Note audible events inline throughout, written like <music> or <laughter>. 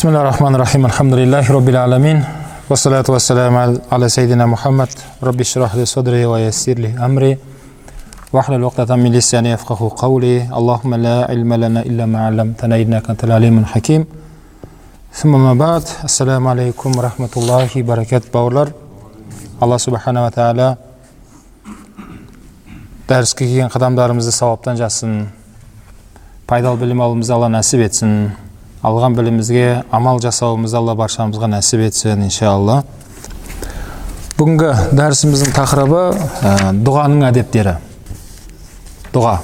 بسم الله الرحمن الرحيم الحمد لله رب العالمين والصلاة والسلام على سيدنا محمد رب اشرح لي صدري ويسر لي أمري واحلل عقدة من لساني يفقه قولي اللهم لا علم لنا إلا ما علمتنا إنك أنت العليم الحكيم ثم ما بعد السلام عليكم ورحمة الله وبركاته باولر الله سبحانه وتعالى درس كيكين قدام دارمزي صوابتان جاسن bilim olimizni alloh nasib etsin. Алған білімімізге амал жасауымызды алла баршамызға нәсіп етсін иншалла. Бүгінгі дәрісіміздің тақырыбы ә, дұғаның әдептері. Дұға.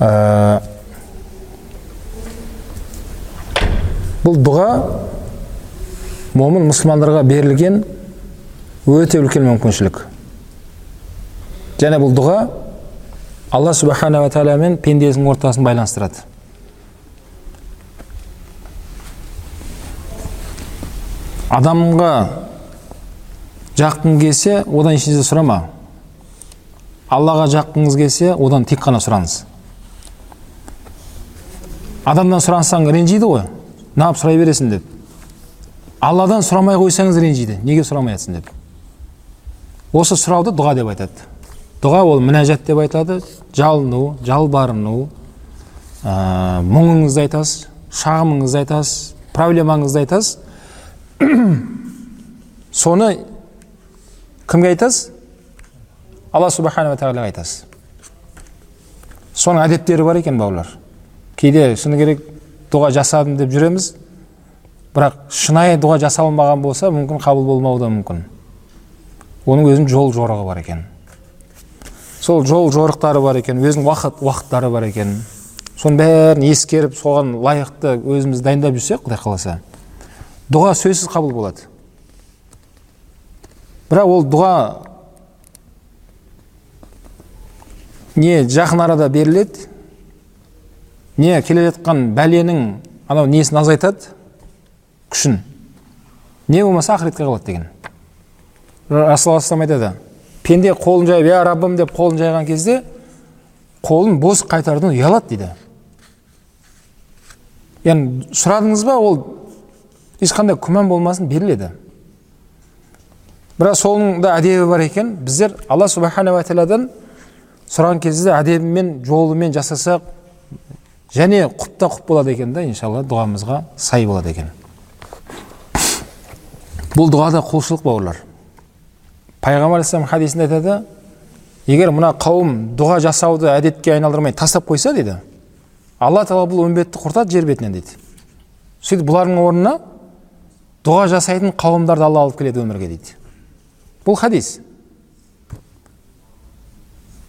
Ә, бұл дұға момын мұсылмандарға берілген өте үлкен мүмкіншілік. Және бұл дұға алла субханала тағаламен пендесінің ортасын байланыстырады. Адамға жаққың келсе одан ешнәрсе сұрама. Аллаға жаққыңыз келсе одан тек қана сұраңыз адамнан сұрансаң ренжиді ғой. Неғып сұрай бересің? деп. Алладан сұрамай қойсаңыз ренжиді. Неге сұрамай жатсың деп. Осы сұрауды дұға деп айтады. Дұға ол мінәжат деп айтады. Жалыну жалбарыну ә, мұңыңызды айтасыз шағымыңызды айтасыз проблемаңызды айтасыз соны кімге айтасыз алла субханала тағалаға айтасыз соның әдеттері бар екен бауырлар кейде шыны керек дұға жасадым деп жүреміз бірақ шынайы дұға жасалмаған болса мүмкін қабыл болмауы да мүмкін оның өзінің жол жорығы бар екен сол жол жорықтары бар екен өзінің уақыт уақыттары бар екен соның бәрін ескеріп соған лайықты өзіміз дайындап жүрсек құдай қаласа дұға сөзсіз қабыл болады. Бірақ ол дұға не жақын арада беріледі не келе жатқан бәленің анау несін азайтады күшін. Не болмаса ақыретке қалады деген. Расул айтады пенде қолын жайып я раббым деп қолын жайған кезде қолын бос қайтарудан ұялады дейді. Яғни сұрадыңыз ба ол ешқандай күмән болмасын беріледі. Бірақ соның да әдебі бар екен. Біздер алла субханала тағаладан сұраған кезде әдебімен жолымен жасасақ және құп құп болады екен да иншалла дұғамызға сай болады екен. Бұл дұғада құлшылық бауырлар пайғамбар алейхисалам хадисінде айтады егер мына қауым дұға жасауды әдетке айналдырмай тастап қойса дейді. Алла тағала бұл үмбетті құртады жер бетінен дейді. Сөйтіп бұлардың орнына дұға жасайтын қауымдарды алла алып келеді өмірге дейді. Бұл хадис.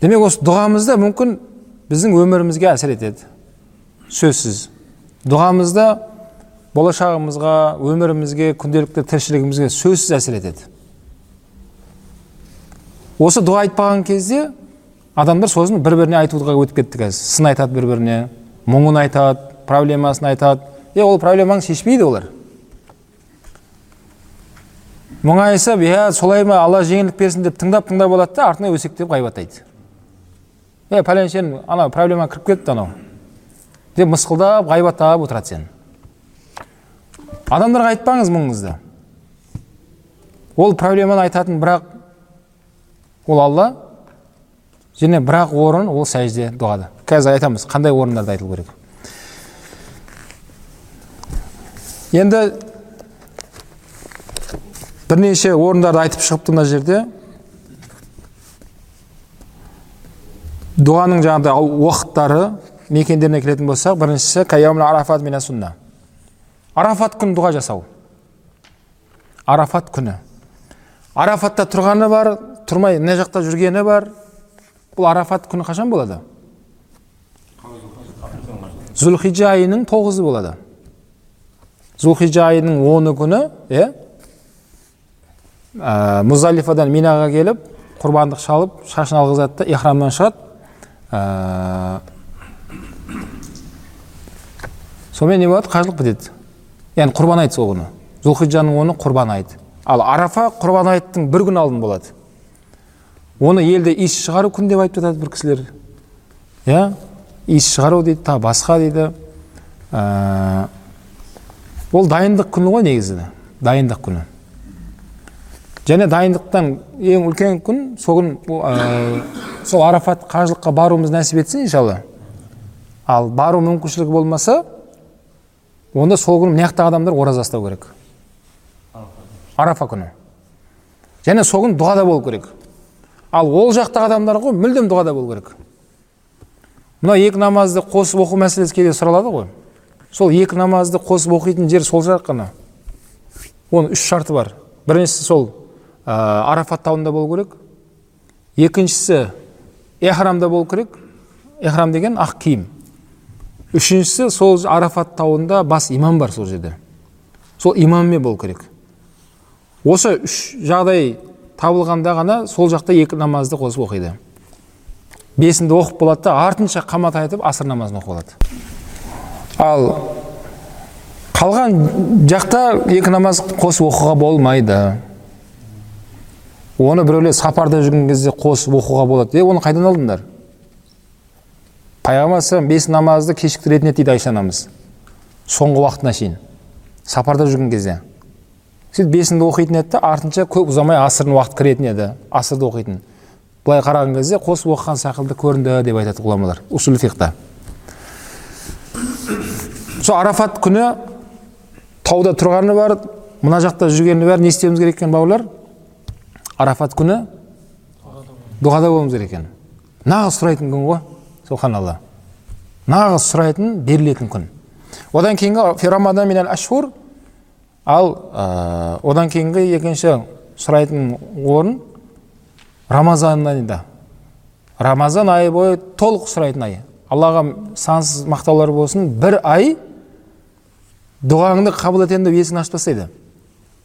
Демек осы дұғамызда мүмкін біздің өмірімізге әсер етеді. Сөзсіз. Дұғамызда болашағымызға өмірімізге күнделікті тіршілігімізге сөзсіз әсер етеді. Осы дұға айтпаған кезде адамдар сосын бір біріне айтуға өтіп кетті қазір. Сын айтады бір біріне мұңын айтады проблемасын айтады. Е ол проблеманы шешпейді олар. Мұңайысып иә солай ма алла жеңілдік берсін деп тыңдап тыңдап алады да артына өсектеп ғайбаттайды. Е пәленшенің анау проблема кіріп кетті анау. Деп мысқылдап ғайбаттап отырады сені адамдарға айтпаңыз мұңыңызды. Ол проблеманы айтатын бірақ ол алла және бірақ орын ол сәжде дұғада қазір айтамыз қандай орындарда айтылу керек. Енді бірнеше орындарды айтып шығыпты мына жерде. Дұғаның жаңағыдай уақыттары мекендеріне келетін болсақ біріншісі арафат sunna арафат күні дұға жасау. Арафат күні. Арафатта тұрғаны бар тұрмай мына жақта жүргені бар. Бұл арафат күні қашан болады? Зүлхиджа айының тоғызы болады. Зүлхиджа айының оны күні иә ә, музалифадан минаға келіп құрбандық шалып шашын алғызады да ихрамнан шығады. Ә, сонымен не болады? Қажылық бітеді яғни құрбан айт сол күні. Зүлхиджаның оны құрбан айт. Ал арафа құрбан айттың бір күн алдын болады. Оны елде иіс шығару күн деп айтып жатады бір кісілер. Иә? Иіс шығару дейді тағы басқа дейді. Ә, ол дайындық күні ғой негізі. Дайындық күні. Және дайындықтан ең үлкен күн сол күн сол арафат қажылыққа баруымыз нәсіп етсін иншалла. Ал бару мүмкіншілігі болмаса онда сол күні мына адамдар ораза ұстау керек. Арафа күні. Және сол күні дұғада болу керек. Ал ол жақтағы адамдар ғой мүлдем дұғада болу керек. Мына екі намазды қосып оқу мәселесі кейде сұралады ғой. Сол екі намазды қосып оқитын жер сол жақ қана оның үш шарты бар. Біріншісі сол ә, арафат тауында болу керек. Екіншісі эхрамда болу керек. Эхрам деген ақ киім. Үшіншісі сол арафат тауында бас имам бар сол жерде. Сол имаммен болу керек. Осы үш жағдай табылғанда ғана сол жақта екі намазды қосып оқиды. Бесінді оқып болады да артынша қамат айтып асыр намазын оқып алады. Ал қалған жақта екі намаз қосып оқуға болмайды. Оны біреулер сапарда жүрген кезде қосып оқуға болады. Е оны қайдан алдыңдар? Пайғамбар бес намазды кешіктіретін еді дейді айша анамыз. Соңғы уақытына шейін. Сапарда жүрген кезде. Сөйтіп бесінді оқитын еді да артынша көп ұзамай асырдың уақыты кіретін еді асырды оқитын. Былай қараған кезде қосып оқыған секілді көрінді деп айтады ғұламалар усул сол арафат күні тауда тұрғаны бар мына жақта жүргені бар не істеуіміз керек екен бауырлар? Арафат күні дұғада болуымыз керек екен. Нағыз сұрайтын күн ғой субханалла. Нағыз сұрайтын берілетін күн. Одан кейінгі ал ә, одан кейінгі екінші сұрайтын орын рамазан айында рамазан айы бойы толық сұрайтын ай аллаға сансыз мақтаулар болсын бір ай дұғаңды қабыл етемін деп есігін ашып тастайды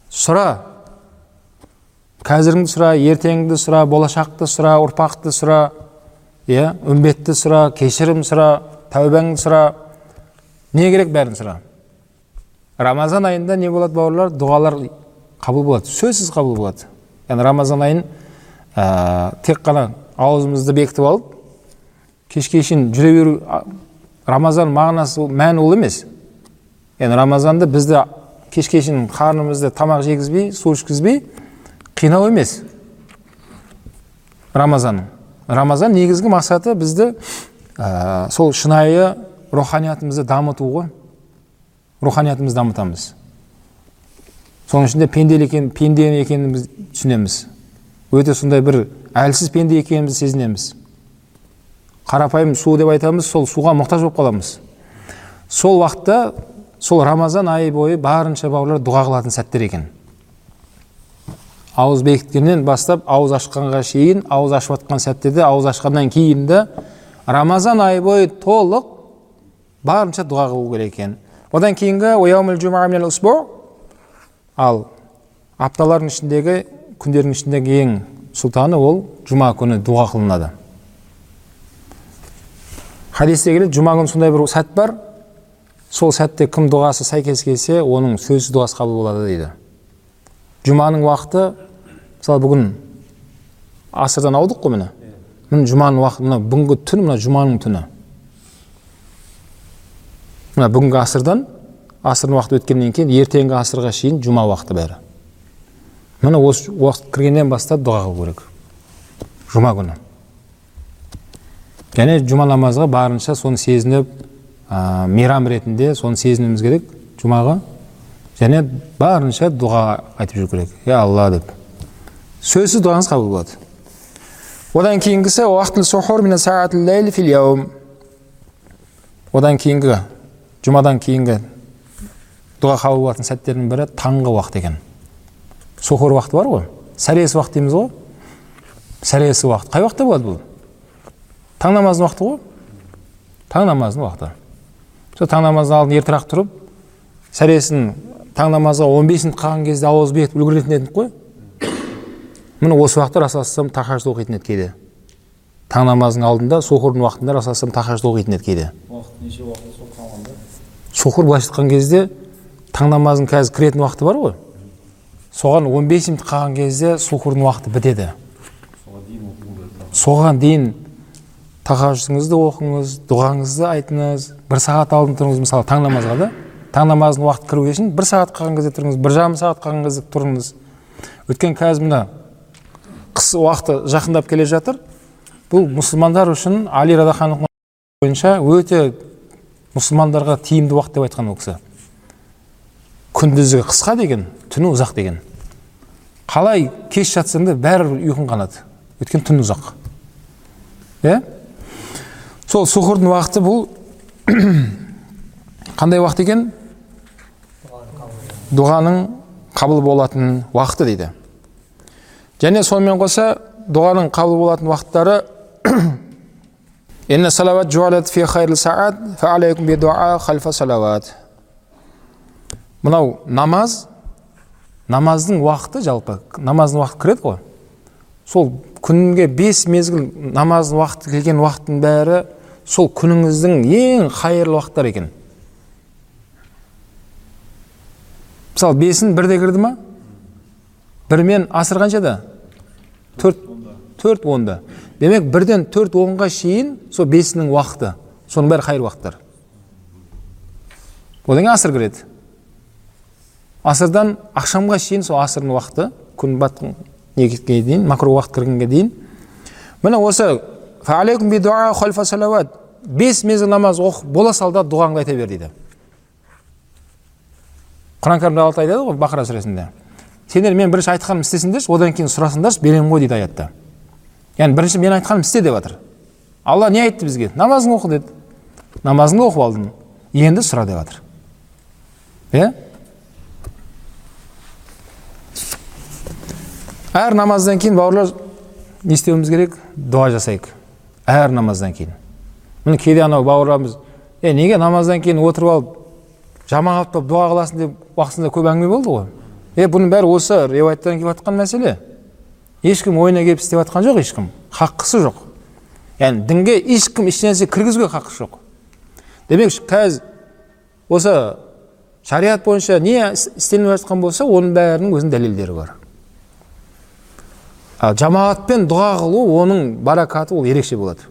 сұра қазіріңді сұра ертеңіңді сұра болашақты сұра ұрпақты сұра иә үмбетті сұра кешірім сұра тәубаңды сұра. Не керек бәрін сұра? Рамазан айында не болады бауырлар? Дұғалар қабыл болады сөзсіз қабыл болады. Яғни рамазан айын ә, тек қана аузымызды бекітіп алып кешке шейін жүре беру рамазан мағынасы мәні ол емес. Яғни рамазанды бізді кешке шейін қарнымызды тамақ жегізбей су ішкізбей қинау емес. Рамазан. Рамазан негізгі мақсаты бізді ә, сол шынайы руханиятымызды дамыту ғой. Руханиятымызды дамытамыз. Соның ішінде пенделік екен пенде екенімізді түсінеміз. Өте сондай бір әлсіз пенде екенімізді сезінеміз. Қарапайым су деп айтамыз сол суға мұқтаж болып қаламыз. Сол уақытта сол рамазан айы бойы барынша бауырлар дұға қылатын сәттер екен. Ауыз бекіткеннен бастап ауыз ашқанға шейін ауыз ашып жатқан сәттерде ауыз ашқаннан кейін де рамазан айы бойы толық барынша дұға қылу керек екен. Одан кейінгі ал апталардың ішіндегі күндердің ішіндегі ең сұлтаны ол жұма күні дұға қылынады. Хадисте келеді жұма күні сондай бір сәт бар сол сәтте кім дұғасы сәйкес келсе оның сөзсіз дұғасы қабыл болады дейді. Жұманың уақыты мысалы бүгін асырдан аудық қой міне міне жұманың уақыты мына бүгінгі түн мына жұманың түні мына бүгінгі асырдан асырдың уақыты өткеннен кейін ертеңгі асырға шейін жұма уақыты бәрі міне осы уақыт кіргеннен бастап дұға қылу керек жұма күні және жұма намазға барынша соны сезініп ә, мейрам ретінде соны сезінуіміз керек жұмаға және барынша дұға айтып жүру керек. Я алла деп. Сөзсіз дұғаңыз қабыл болады. Одан кейінгісі одан кейінгі жұмадан кейінгі дұға қабыл болатын сәттердің бірі таңғы уақыт екен. Сухур уақыты бар ғой. Сәресі уақыт дейміз ғой. Сәресі уақыт. Қай уақытта болады бұл? Таң намазының уақыты ғой. Таң намазының уақыты. Сол таң намазының алдын ертерек тұрып сәресін таң намазға он бес минут қалған кезде ауыз бекітіп үлгеретін едік қой. Міне осы уақытта расулаллах тахажд оқитын еді кейде. Таң намазының алдында сухурдың уақытында расулаллах тахажд оқитын еді кейде. Шұқыр былайша айтқан кезде таң намазының қазір кіретін уақыты бар ғой. Соған 15 минут қалған кезде сухурдың уақыты бітеді. Соған дейін тахажүдіңізді оқыңыз дұғаңызды айтыңыз бір сағат алдын тұрыңыз мысалы таң намазға да. Таң намазының уақыты кіруге шейін бір сағат қалған кезде тұрыңыз бір жарым сағат қалған кезде тұрыңыз. Өйткені қазір мына қыс уақыты жақындап келе жатыр. Бұл мұсылмандар үшін али радаханов бойынша өте мұсылмандарға тиімді уақыт деп айтқан ол кісі. Күндізгі қысқа деген түні ұзақ деген. Қалай кеш жатсаң да бәрібір ұйқың қанады. Өйткені түн ұзақ. Иә? Сол сухурдың уақыты бұл. <coughs> Қандай уақыт екен? Дұғаның қабыл болатын уақыты дейді. Және сонымен қоса дұғаның қабыл болатын уақыттары <coughs> мынау намаз намаздың уақыты жалпы намаздың уақыты кіреді ғой. Сол күнге бес мезгіл намаздың уақыты келген уақыттың бәрі сол күніңіздің ең қайырлы уақыттары екен. Мысалы бесін бірде кірді ма? Бірмен асыр қаншада төрт төрт онда. Демек бірден төрт онға шейін сол бесінің уақыты. Соның бәрі қайыр уақыттар. Одан кейін асыр кіреді. Асырдан ақшамға шейін сол асырдың уақыты күн батқан неге дейін макро уақыт кіргенге дейін. Міне осы бес мезгіл намаз оқып бола сал да дұғаңды айта бер дейді. Құран кәрімде алла айтады ғой бақара сүресінде. Сендер мен бірінші айтқанымды істесеңдерші одан кейін сұрасаңдаршы беремін ғой дейді аятта. Яғни бірінші мен айтқанымды істе деп жатыр алла не айтты бізге? Намазыңды оқы деді. Намазыңды оқып алдың енді сұра деп жатыр иә? Әр намаздан кейін бауырлар не істеуіміз керек? Дұға жасайық. Әр намаздан кейін. Міне кейде анау бауырларымыз е неге намаздан кейін отырып алып жамағат болып дұға қыласың? деп уақытысында көп әңгіме болды ғой. Е бұның бәрі осы риуаяттан келіп жатқан мәселе. Ешкім ойына келіп істеп жатқан жоқ ешкім. Хаққысы жоқ. Яғни дінге ешкім ешнәрсе кіргізуге хақысы жоқ. Демек қазір осы шариғат бойынша не істелініп жатқан болса оның бәрінің өзінің дәлелдері бар. Ал жамағатпен дұға қылу оның баракаты ол ерекше болады.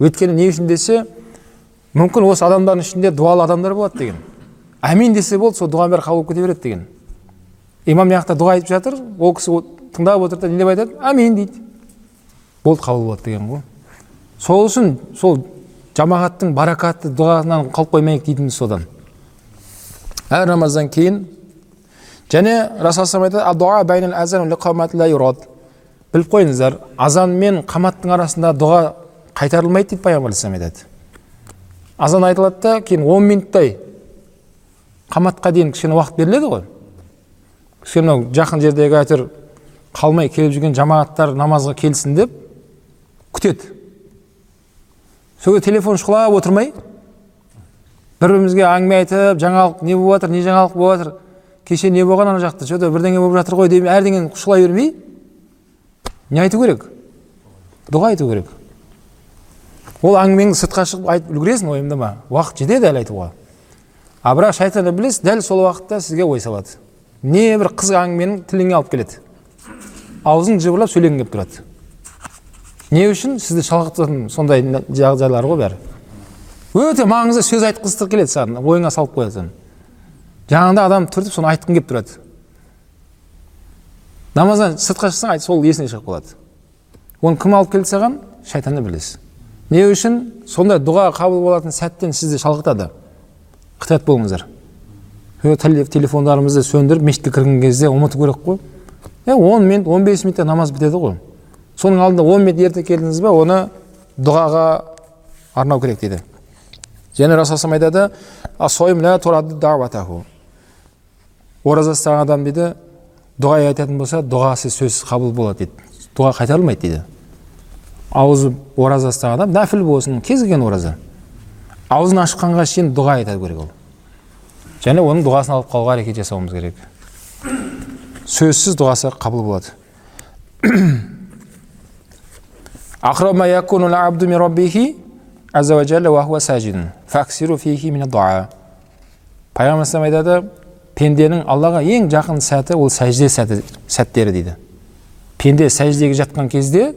Өйткені не үшін десе мүмкін осы адамдардың ішінде дуалы адамдар болады деген. Әмин десе болды сол дұғаның бәрі қабыл болып кете береді деген. Имам мына жақта дұға айтып жатыр ол кісі тыңдап отыр да не деп айтады? Әмин дейді. Болды қабыл болады деген ғой. Сол үшін сол жамағаттың баракатты дұғасынан қалып қоймайық дейтініміз содан. Әр намаздан кейін және расул айтады біліп қойыңыздар азан мен қаматтың арасында дұға қайтарылмайды дейді пайғамбар айтады. Азан айтылады да кейін он минуттай қаматқа дейін кішкене уақыт беріледі ғой. Кішкене мынау жақын жердегі әйтеуір қалмай келіп жүрген жамағаттар намазға келсін деп күтеді. Сол кезде телефон шұқылап отырмай бір бірімізге әңгіме айтып жаңалық не болып жатыр не жаңалық болып жатыр кеше не болған ана жақта че то бірдеңе болып жатыр ғой деп әрдеңені шұқылай бермей не айту керек? Дұға айту керек. Ол әңгімеңді сыртқа шығып айтып үлгересің уайымдама уақыт жетеді әлі айтуға. А бірақ шайтан ібіліс дәл сол уақытта сізге ой салады. Не бір қызық әңгіменің тіліңе алып келеді. Аузың жыбырлап сөйлегің келіп тұрады. Не үшін? Сізді шалқытатын сондай жағдайлар ғой бәрі. Өте маңызды сөз айтқызғысы келеді саған ойыңа салып қояды жаңағыда адам түртіп соны айтқың келіп тұрады. Намаздан сыртқа шықсаң айт сол есіне шығып қалады. Оны кім алып келді саған? Шайтан ібіліс не үшін? Сондай дұға қабыл болатын сәттен сізді шалқытады қытайат болыңыздар. Телефондарымызды сөндіріп мешітке кірген кезде ұмыту керек қой. Е он минут он бес минутта намаз бітеді ғой. Соның алдында он минут ерте келдіңіз ба оны дұғаға арнау керек дейді. Және расулам айтады ораза ұстаған адам дейді дұға айтатын болса дұғасы сөзсіз қабыл болады дейді. Дұға қайтарылмайды дейді. Аузы ораза ұстаған адам нәпіл болсын кез келген ораза. Аузын ашқанға шейін дұға айту керек ол. Және оның дұғасын алып қалуға әрекет жасауымыз керек. Сөзсіз дұғасы қабыл болады. <coughs> Пайғамбар айтады пенденің аллаға ең жақын сәті ол сәжде сәті сәттері дейді. Пенде сәждеге жатқан кезде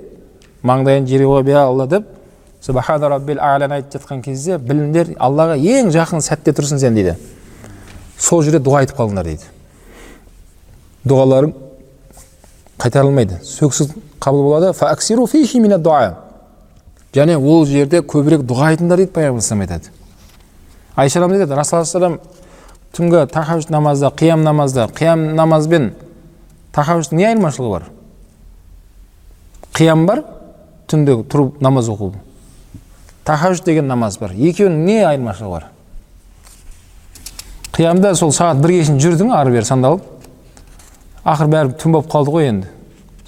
маңдайын жерге қойып алла деп субхана раббил айтып жатқан кезде біліңдер аллаға ең жақын сәтте тұрсың сен дейді сол жерде дұға айтып қалыңдар дейді дұғаларың қайтарылмайды сөзсіз қабыл болады және ол жерде көбірек дұға айтыңдар дейді пайғамбар айтады айша анамыз айтады расул түнгі тахажуд намазда қиям намазда қиям намаз бен не айырмашылығы бар қиям бар түнде тұрып намаз оқу тахажуд деген намаз бар. Екеуінің не айырмашылығы бар? Қиямда сол сағат бірге шейін жүрдің ары бері сандалып. Ақыры бәрі түн болып қалды ғой енді.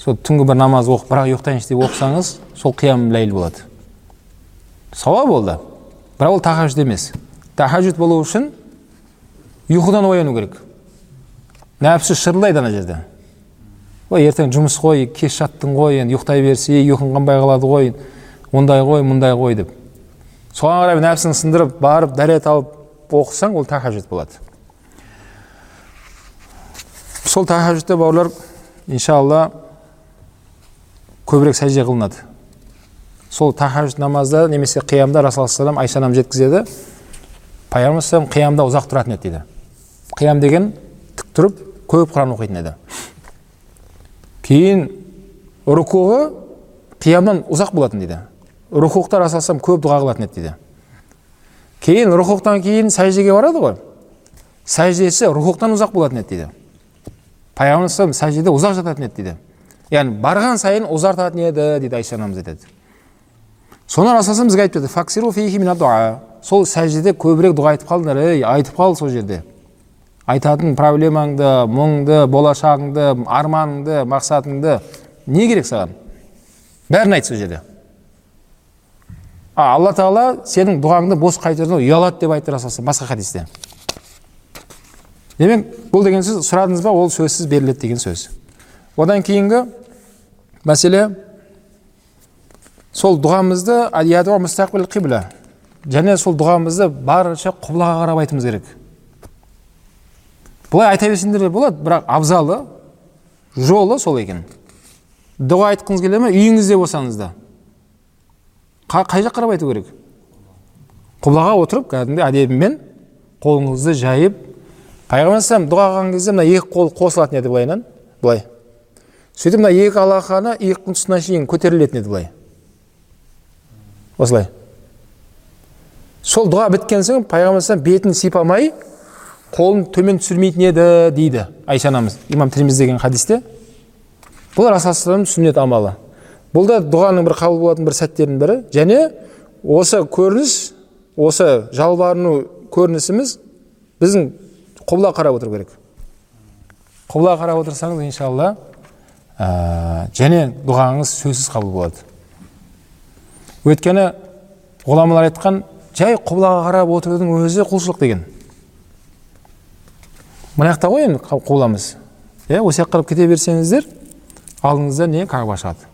Сол түнгі бір намаз оқып бірақ ұйықтайыншы деп оқысаңыз сол қиям ләйл болады. Сауап ол бірақ ол тахажуд емес. Тахажуд болу үшін ұйқыдан ояну керек. Нәпсі шырылдайды ана жерде. Ой ертең жұмыс қой кеш жаттың ғой енді ұйықтай берсе ұйқың қанбай қалады ғой ондай ғой мұндай ғой деп. Соған қарай нәпсіні сындырып барып дәрет алып оқысаң ол тахажуд болады. Сол тахажудта бауырлар иншалла көбірек сәжде қылынады. Сол тахажуд намазда немесе қиямда расул айша анам жеткізеді. Пайғамбар қиямда ұзақ тұратын еді дейді. Қиям деген тік тұрып көп құран оқитын еді. Кейін рукуы қиямнан ұзақ болатын дейді. Рухуқта расулаллах көп дұға қылатын еді дейді. Кейін рухуқтан кейін сәждеге барады ғой. Сәждесі рухуқтан ұзақ болатын еді дейді. Пайғамбар сәждеде ұзақ жататын еді дейді. Яғни барған сайын ұзартатын еді дейді айша анамыз айтады соны расулаллах бізге айтып берді сол сәждеде көбірек дұға айтып қалыңдар ей айтып қал сол жерде айтатын проблемаңды мұңды болашағыңды арманыңды мақсатыңды не керек саған? Бәрін айт сол жерде. А алла тағала сенің дұғаңды бос қайтарудан ұялады деп айтты расул басқа хадисте. Демек бұл деген сөз сұрадыңыз ба? Ол сөзсіз беріледі деген сөз. Одан кейінгі мәселе сол дұғамызды және сол дұғамызды барынша құблаға қарап айтуымыз керек. Былай айта берсеңдер де болады бірақ абзалы жолы сол екен. Дұға айтқыңыз келе ме? Үйіңізде болсаңыз да. Қай жаққа қарап айту керек құблаға отырып кәдімгідей әдебімен қолыңызды жайып пайғамбар дұға қылған кезде мына екі қол қосылатын еді былайынан былай сөйтіп мына екі алақаны иықтың тұсына шейін көтерілетін еді былай осылай сол дұға біткен соң пайғамбар бетін сипамай қолын төмен түсірмейтін еді дейді айша анамыз имам тірмиз деген хадисте бұл расулаллахтың сүннет амалы бұл да дұғаның бір қабыл болатын бір сәттердің бірі. Және осы көрініс осы жалбарыну көрінісіміз біздің құбыла қарап отыру керек. Құбыла қарап отырсаңыз иншалла ә, және дұғаңыз сөзсіз қабыл болады. Өйткені ғұламалар айтқан жай құбылаға қарап отырудың өзі құлшылық деген. Мына жақта ғой енді қуыламыз иә осы жаққа қарап кете берсеңіздер алдыңызда не каба шығады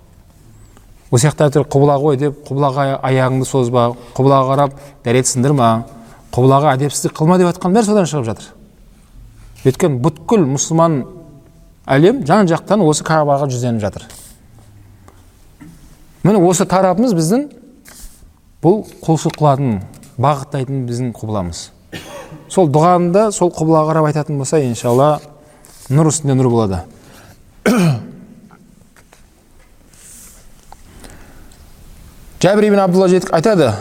осы жақта әйтеуір құбыла ғой деп құбылаға аяғыңды созба құбылаға қарап дәрет сындырма құбылаға әдепсіздік қылма деп жатқан бәрі содан шығып жатыр өйткені бүткіл мұсылман әлем жан жақтан осы кабаға жүзденіп жатыр міне осы тарапымыз біздің бұл құлшылық қылатын бағыттайтын біздің құбыламыз сол дұғаны сол құбылаға қарап айтатын болса иншалла нұр үстінде нұр болады жәбір ибн абдулла жетік айтады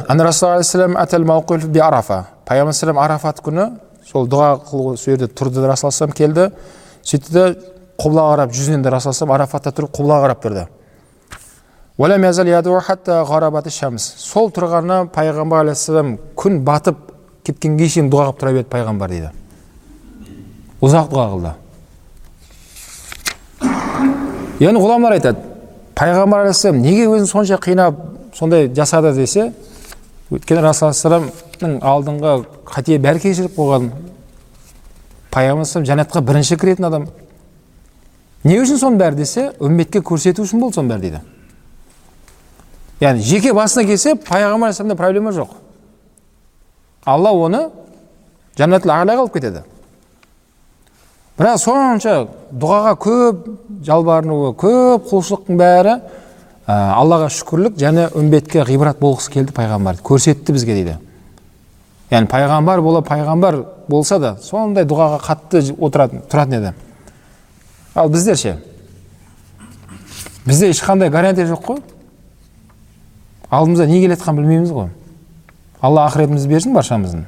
пайғамбар арафат күні сол дұға қылу сол жерде тұрды да келді сөйтті де құбылаға қарап жүзінен де расул арафатта тұрып құбылаға қарап тұрды сол тұрғаны пайғамбар алейхисалам күн батып кеткенге шейін дұға қылып тұра берді пайғамбар дейді ұзақ дұға қылды яғни ғұламалар айтады пайғамбар алейхисалам неге өзін сонша қинап сондай жасады десе өйткені расулаллахның алдыңғы қате бәрі кешіріп қойған пайғамбар жәннатқа бірінші кіретін адам. Не үшін соның бәрі десе үмметке көрсету үшін болды соның бәрі дейді. Яғни жеке басына келсе пайғамбар алейхисаламда проблема жоқ. Алла оны жәннатул алаға алып кетеді. Бірақ сонша дұғаға көп жалбарынуы көп құлшылықтың бәрі аллаға шүкірлік және үмбетке ғибрат болғысы келді пайғамбар. Көрсетті бізге дейді. Яғни пайғамбар бола пайғамбар болса да сондай дұғаға қатты отыратын тұратын еді. Ал біздер ше? Бізде ешқандай гарантия жоқ қой. Алдымызда не келе жатқанын білмейміз ғой. Алла ақыретімізді берсін баршамыздың.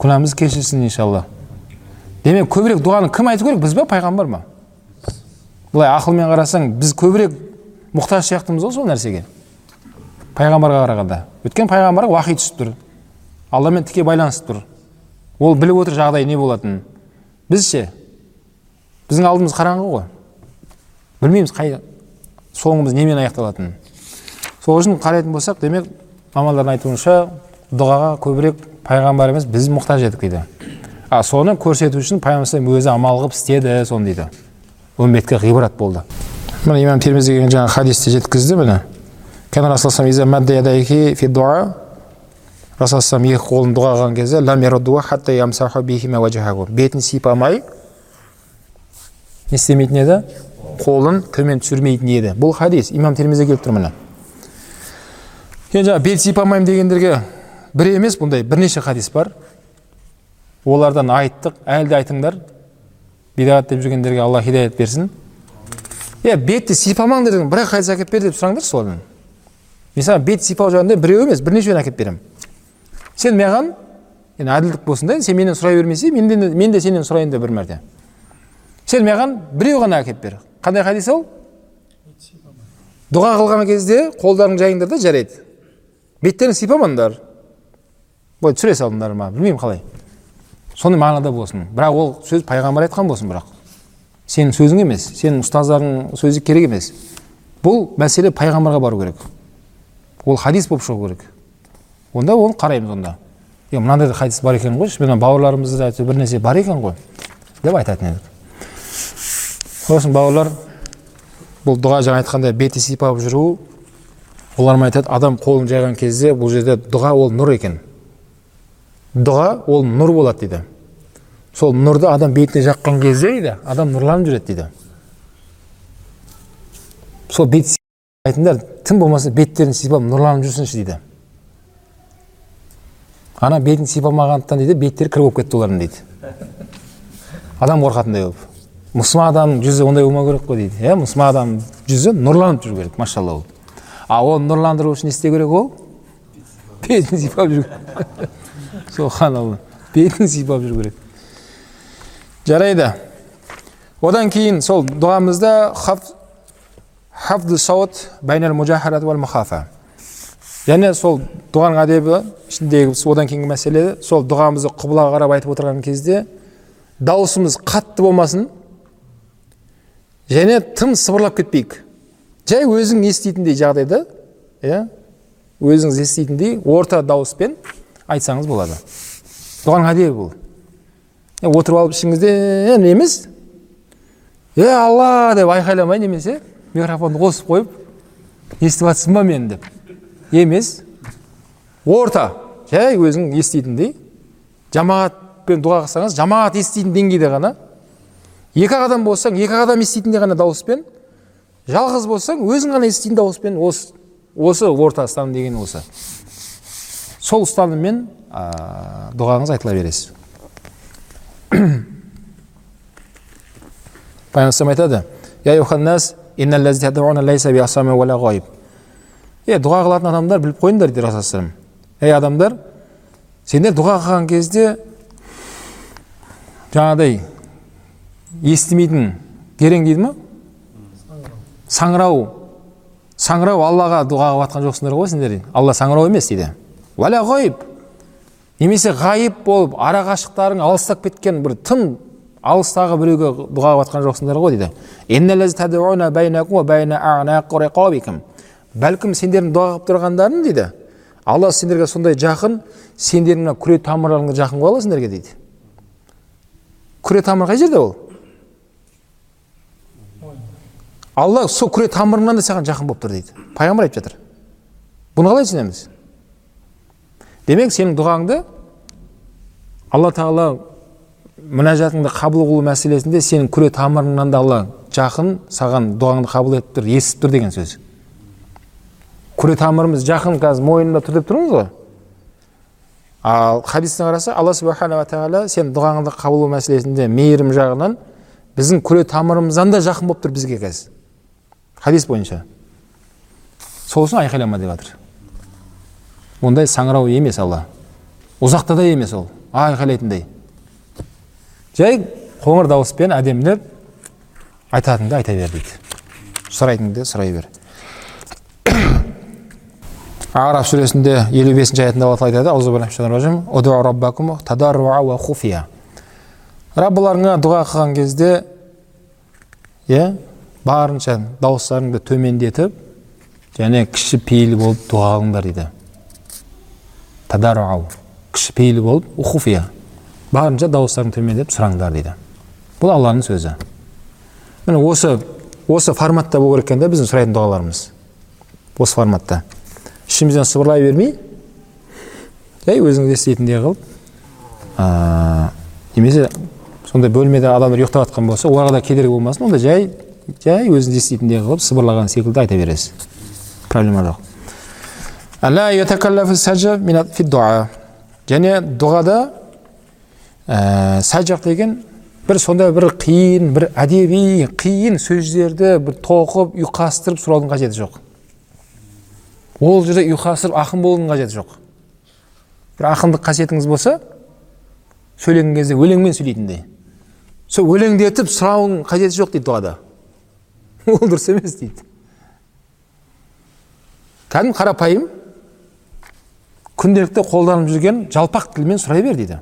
Күнәмізді кешірсін иншалла. Демек көбірек дұғаны кім айту керек? Біз ба пайғамбар ма? Былай ақылмен қарасаң біз көбірек мұқтаж сияқтымыз ғой сол нәрсеге. Пайғамбарға қарағанда. Өйткені пайғамбарға уахи түсіп тұр. Алламен тіке байланысып тұр. Ол біліп отыр жағдай не болатынын. Біз ше? Біздің алдымыз қараңғы ғой. Білмейміз қай соңымыз немен аяқталатынын. Сол үшін қарайтын болсақ демек мамандардың айтуынша дұғаға көбірек пайғамбар емес біз мұқтаж едік дейді. А соны көрсету үшін пайғамбар өзі амал қылып істеді соны дейді. Үмметке ғибрат болды. Міне имам термизи деген жаңағы хадисте жеткізді міне расулаллам екі қолын дұға қылған кезде бетін сипамай не істемейтін еді қолын төмен түсірмейтін еді бұл хадис имам термизе келіп тұр міне енді жаңағы бет сипамаймын дегендерге бір емес бұндай бірнеше хадис бар олардан айттық әлі де айтыңдар бидағат деп жүргендерге алла хидаят берсін иә бетті сипамаңдар деген бір ақ хадис әкеліп бер деп сұраңдаршы содан мен. Саған бет сипау жағында біреу емес бірнешеуін әкеліп беремін. Сен маған енді әділдік болсын да сен менен сұрай бермесең мен де, мен де сенен сұрайын да бір мәрте. Сен маған біреу ғана әкеліп бер. Қандай хадис ол? Дұға қылған кезде қолдарың жайыңдар да жарайды. Беттерін сипамаңдар. Былай түсіре салыңдар ма білмеймін қалай. Сондай мағынада болсын. Бірақ ол сөз пайғамбар айтқан болсын бірақ. Сенің сөзің емес сенің ұстаздарың сөзі керек емес. Бұл мәселе пайғамбарға бару керек. Ол хадис болып шығу керек. Онда оны қараймыз онда. Е мынандай да хадис бар екен ғой мына бауырларымызда бір нәрсе бар екен ғой деп айтатын едік. Сосын бауырлар бұл дұға жаңа айтқандай беті сипап жүру олар айтады адам қолын жайған кезде бұл жерде дұға ол нұр екен. Дұға ол нұр болады дейді. Сол нұрды адам бетіне жаққан кезде дейді адам нұрланып жүреді дейді. Сол бет айтыңдар тым болмаса беттерін сипап нұрланып жүрсінші дейді. Ана бетін сипамағандықтан дейді беттері кір болып кетті олардың дейді. Адам қорқатындай болып. Мұсылман адамның жүзі ондай болмау керек қой дейді. Иә мұсылман адамның жүзі нұрланып жүру керек машалла ол. А оны нұрландыру үшін не істеу керек ол? Бетін сипап жүру керек. <laughs> Субханалла бетін сипап жүру керек. Жарайды. Одан кейін сол дұғамызда және сол дұғаның әдебі ішіндегі одан кейінгі мәселе сол дұғамызды құбылаға қарап айтып отырған кезде дауысымыз қатты болмасын. Және тым сыбырлап кетпейік. Жай өзің еститіндей жағдайда иә өзіңіз еститіндей орта дауыспен айтсаңыз болады. Бұған әдебі бұл. Отырып алып ішіңізден емес е алла деп айқайламай немесе микрофонды қосып қойып естіп жатсың ба мені деп емес орта жай өзің еститіндей жамағатпен дұға қылсаңыз жамағат еститін деңгейде ғана екі ақ адам болсаң екі ақ адам еститіндей ғана дауыспен жалғыз болсаң өзің ғана еститін дауыспен осы осы орта ұстаным деген осы сол ұстаныммен дұғаңыз айтыла бересіз пайғамбар айтады е дұға қылатын адамдар біліп қойыңдар дейді расулаллам ей адамдар сендер дұға қылған кезде жаңағыдай естімейтін керең дейді ма саңырау саңырау аллаға дұға қылып жатқан жоқсыңдар ғой сендер алла саңырау емес дейді немесе ғайып болып ара қашықтарың алыстап кеткен бір тым алыстағы біреуге дұға қылып жатқан жоқсыңдар ғой дейді. Бәлкім сендердің дұға қылып тұрғандарың дейді. Алла сендерге сондай жақын сендердің мына күре тамырларыңа жақын ғой алла сендерге дейді. Күре тамыр қай жерде ол? Алла сол күре тамырыңнан да саған жақын болып тұр дейді. Пайғамбар айтып жатыр бұны қалай түсінеміз? Демек сенің дұғаңды алла тағала мінәжатыңды қабыл қылу мәселесінде сенің күре тамырыңнан да алла жақын саған дұғаңды қабыл етіп тұр естіп тұр деген сөз. Күре тамырымыз жақын қазір мойнында тұр деп тұрмыз ғой. Ал хадисте қараса алла субханала тағала сен дұғаңды қабыл мәселесінде мейірім жағынан біздің күре тамырымыздан да жақын болып тұр бізге қазір хадис бойынша. Сол үшін айқайлама деп жатыр ондай саңырау емес алла. Ұзақта да емес ол. Айқайлайтындай жай қоңыр дауыспен әдемілеп айтатыныңды айта бер дейді. Сұрайтыныңды сұрай бер. <coughs> Араф сүресінде елу бесінші аятында алла айтады. Раббыларыңа дұға қылған кезде иә барынша дауыстарыңды төмендетіп және кішіпейіл болып дұға қылыңдар дейді. Тадарау. Кішіпейіл болып ухуфия. Барынша дауыстарыңды төмендетіп сұраңдар дейді. Бұл алланың сөзі. Міне осы осы форматта болу керек екен да біздің сұрайтын дұғаларымыз. Осы форматта. Ішімізден сыбырлай бермей жай өзіңіз еститіндей қылып немесе сондай бөлмеде адамдар ұйықтап жатқан болса оларға да кедергі болмасын онда жай жай өзіңіз еститіндей қылып сыбырлаған секілді айта бересіз. Проблема жоқ. Және дұғада ә, деген бір сондай бір қиын бір әдеби қиын сөздерді бір тоқып ұйқастырып сұраудың қажеті жоқ ол жерде ұйқастырып ақын болудың қажеті жоқ бір ақындық қасиетіңіз болса сөйлеген кезде өлеңмен сөйлейтіндей сол өлеңдетіп сұраудың қажеті жоқ дейді дұғада ол дұрыс емес дейді кәдімгі қарапайым күнделікті қолданып жүрген жалпақ тілмен сұрай бер дейді.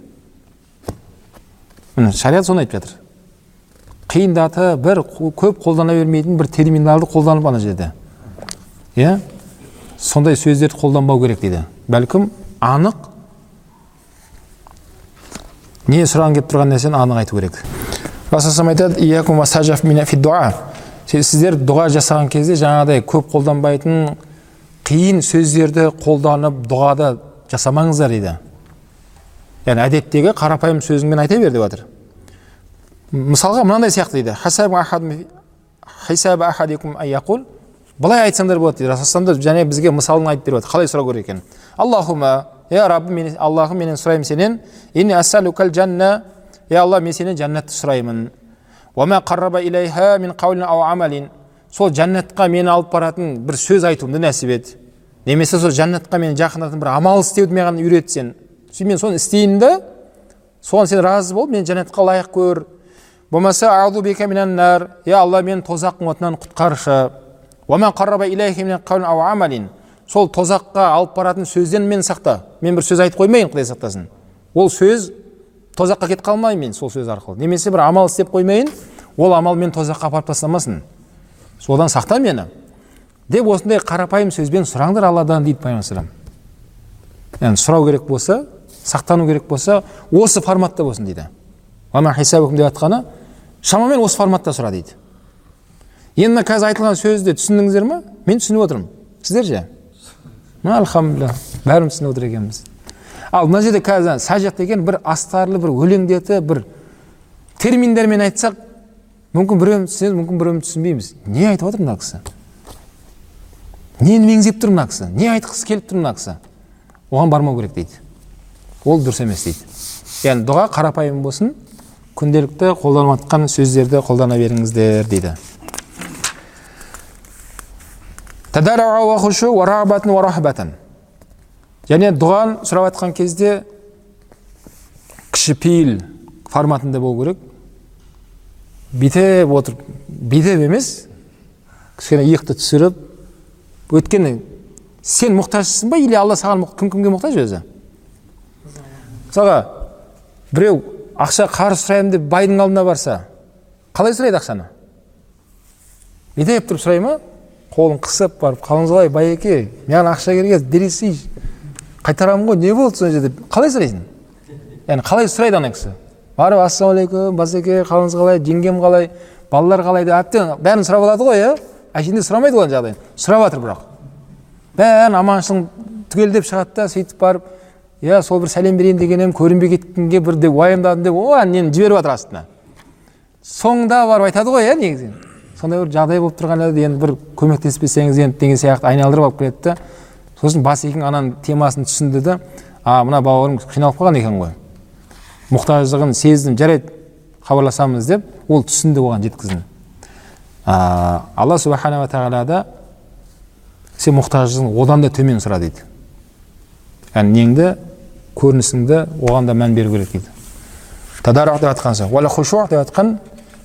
Міне шариғат соны айтып жатыр. Қиындатып бір көп қолдана бермейтін бір терминалды қолданып ана жерде. Иә? Сондай сөздерді қолданбау керек дейді. Бәлкім анық не сұрағың келіп тұрған нәрсені анық айту керек. Айтады сіздер дұға жасаған кезде жаңағыдай көп қолданбайтын қиын сөздерді қолданып дұғада жасамаңыздар дейді. Яғни әдеттегі қарапайым сөзіңмен айта бер деп жатыр. Мысалға мынандай сияқты дейді. Былай айтсаңдар болады дейді және бізге мысалын айтып беріп жатыр. Қалай сұрау керек екенін аллахума я раббым мен аллахым менен сұраймын сенен. Жанна е алла мен сенен жәннатты сұраймын сол жәннатқа мені алып баратын бір сөз айтуымды нәсіп ет немесе сол жәннатқа мені жақындататын бір амал істеуді маған үйрет сен сөйтіп мен соны істейін да соған сен разы бол мені жәннатқа лайық көр. Болмаса е алла мені тозақтың отынан құтқаршы сол тозаққа алып баратын сөзден мені сақта. Мен бір сөз айтып қоймайын құдай сақтасын. Ол сөз тозаққа кетіп қалмайын мен сол сөз арқылы. Немесе бір амал істеп қоймайын ол амал мені тозаққа апарып тастамасын. Содан сақта мені. Деп осындай қарапайым сөзбен сұраңдар алладан дейді пайғамбар яғни сұрау керек болса сақтану керек болса осы форматта болсын дейді. Деп жатқаны шамамен осы форматта сұра дейді. Енді мына қазір айтылған сөзді түсіндіңіздер ма мен түсініп отырмын. Сіздер ше? Альхамдулилля бәріміз түсініп отыр екенбіз. Ал мына жерде қазір сәжақ деген бір астарлы бір өлеңдетіп бір терминдермен айтсақ мүмкін біреуміз түсінеміз мүмкін біреуміз түсінбейміз. Не айтып жатыр мына кісі? Нені меңзеп тұр мына кісі не айтқысы келіп тұр мына кісі оған бармау керек дейді. Ол дұрыс емес дейді. Яғни дұға қарапайым болсын күнделікті қолданып жатқан сөздерді қолдана беріңіздер дейді. Және дұғаны сұрап жатқан кезде кішіпейіл форматында болу керек. Бүйтіп отырып бүйтіп емес кішкене иықты түсіріп өйткені сен мұқтажсың ба или алла саған кім кімге мұқтаж өзі? мысалға біреу ақша қарыз сұраймын деп байдың алдына барса қалай сұрайды ақшаны? Бүйтіп тұрып сұрай ма? қолын қысып барып қалыңыз қалай байеке маған ақша керек еді бере қайтарамын ғой не болды сол жерде қалай сұрайсың? яғни қалай сұрайды ана кісі? барып ассалаумағалейкум базеке қалыңыз қалай жеңгем қалай балалар қалай деп әбден бәрін сұрап алады ғой иә? Әшейінде сұрамайды ғой жағдайын сұрап жатыр бірақ. Бәрін аманшылығын түгелдеп шығады да сөйтіп барып иә сол бір сәлем берейін деген едім көрінбей кеткенге бір деп уайымдадым деп о нені? жіберіп жатыр астына. Соңында барып айтады ғой иә негізінен сондай бір жағдай болып тұрған еді енді бір көмектеспесеңіз енді деген сияқты айналдырып алып келеді да. Сосын басекең ананың темасын түсінді да а мына бауырым қиналып қалған екен ғой. Мұқтаждығын сездім жарайды хабарласамыз деп ол түсінді оған жеткіздім а, алла субханала тағала да сен мұқтаждығын одан да төмен сұра дейді. Яғни неңді көрінісіңді оған да мән беру керек дейді. Тадарух деп жатқан сол деп жатқан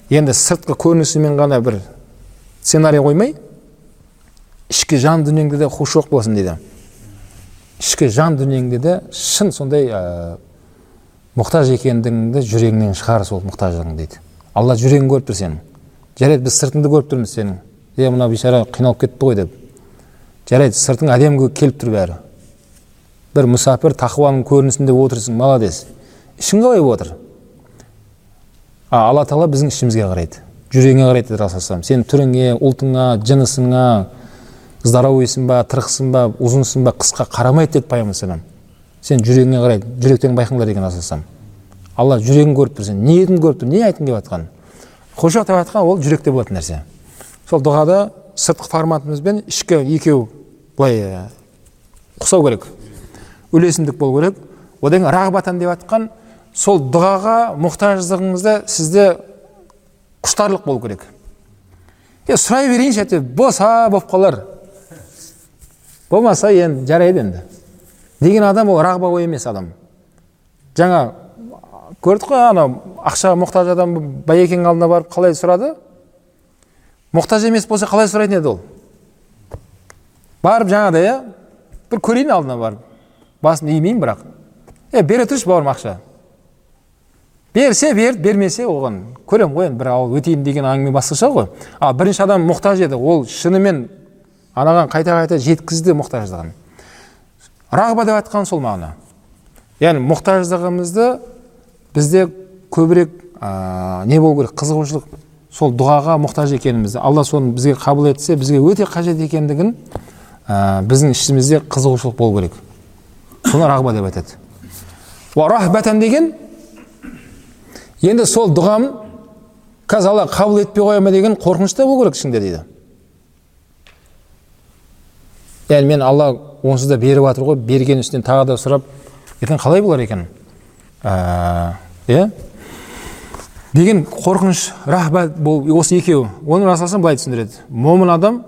енді сыртқы көрінісімен ғана бір сценарий қоймай ішкі жан дүниеңде де хушуқ болсын дейді. Ішкі жан дүниеңде де шын сондай ә, мұқтаж екендігіңді жүрегіңнен шығар сол мұқтаждығың дейді. Алла жүрегін көріп тұр сенің жарайды біз сыртыңды көріп тұрмыз сенің. Е мына бейшара қиналып кетті ғой деп. Жарайды сыртың әдемі келіп тұр бәрі. бір мұсапір тақуаның көрінісінде отырсың молодец. Ішің қалай болып жатыр а алла тағала біздің ішімізге қарайды жүрегіңе қарайды деді расул сен түріңе ұлтыңа жынысыңа здоровыйсың ба тырықсың ба ұзынсың ба қысқа қарамайды деді пайғамбар сен жүрегіңе қарайды жүректен байқаңдар деген расул алла жүрегін көріп тұр сен ниетіңді көріп тұр не айтқың келіп жатқанын? Құлшылық деп жатқан ол жүректе болатын нәрсе. Сол дұғада сыртқы форматымыз бен ішкі екеуі былай ұқсау керек үйлесімдік болу керек. Одан кейін рағбатан деп жатқан сол дұғаға мұқтаждығыңызда сізде құштарлық болу керек. Е сұрай берейінші әйтеуір болса болып қалар болмаса енді жарайды енді деген адам ол рағба емес адам. Жаңа көрдік қой анау ақшаға мұқтаж адам байекеңнің алдына барып қалай сұрады? Мұқтаж емес болса қалай сұрайтын еді ол? Барып жаңағыдай иә бір көрейін алдына барып. Басын имеймін бірақ. Е бере тұршы бауырым ақша. Берсе берді бермесе оған. Көремін ғой енді бір ауыл өтейін деген әңгіме басқаша ғой. Ал бірінші адам мұқтаж еді. Ол шынымен анаған қайта қайта жеткізді мұқтаждығын. Рағба деп жатқан сол мағына. Яғни мұқтаждығымызды бізде көбірек ә, не болу керек қызығушылық сол дұғаға мұқтаж екенімізді алла соны бізге қабыл етсе бізге өте қажет екендігін ә, біздің ішімізде қызығушылық болу керек. Соны рағба деп айтады. Рахбатан деген енді сол дұғам қазір алла қабыл етпей қоя ма деген қорқыныш та болу керек ішіңде дейді. Яғни мен алла онсыз да беріп жатыр ғой берген үстінен тағы да сұрап ертең қалай болар екен? Иә? Деген қорқыныш рахбат бұл осы екеуі. Оны расылсам былай түсіндіреді. Момын адам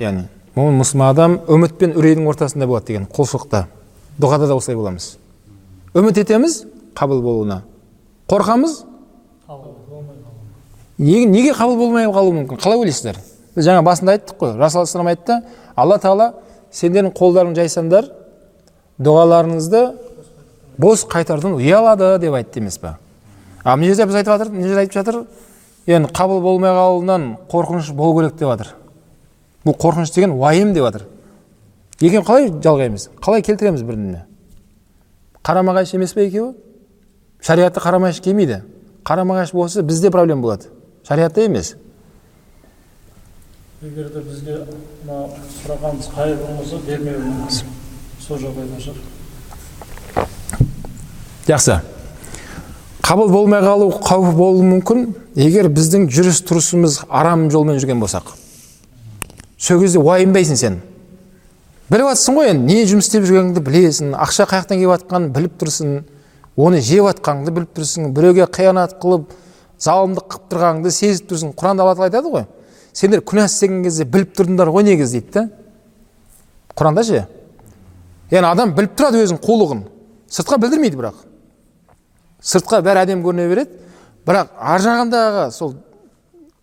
яғни момын мұсылман адам үміт пен үрейдің ортасында болады деген құлшылықта. Дұғада да осылай боламыз. Үміт етеміз қабыл болуына. Қорқамыз. Неге, неге қабыл болмай қалуы мүмкін? Қалай ойлайсыздар? Біз жаңа басында айттық қой. Расул айтты алла тағала сендердің қолдарың жайсаңдар дұғаларыңызды бос қайтардан ұялады деп айтты емес па ал мына жерде біз айтып жатыр мына жерде айтып жатыр енді қабыл болмай қалуынан қорқыныш болу керек деп жатыр. Бұл қорқыныш деген уайым деп жатыр. Екеуін қалай жалғаймыз? Қалай келтіреміз бір біріне қарама қайшы емес па екеуі? Шариғатта қарама қайшы келмейді. Қарама қайшы болса бізде проблема болады. Шариғатта емес. Егер де бізге мына сұрағанымыз қайыр болмаса бермеуіміз сол жағдайда шығар. Жақсы. Қабыл болмай қалу қаупі болуы мүмкін. Егер біздің жүріс тұрысымыз арам жолмен жүрген болсақ сол кезде уайымдайсың сен. Біліп жатрсың ғой енді не жұмыс істеп жүргеніңді білесің ақша қай жақтан келіп жатқанын біліп тұрсың оны жеп жатқаныңды біліп тұрсың біреуге қиянат қылып залымдық қылып тұрғаныңды сезіп тұрсың. Құранда алла тағала айтады ғой сендер күнә істеген кезде біліп тұрдыңдар ғой негізі дейді да құранда ше? Яғни адам біліп тұрады өзінің қулығын. Сыртқа білдірмейді бірақ. Сыртқа бәрі әдемі көріне береді. Бірақ ар жағындағы сол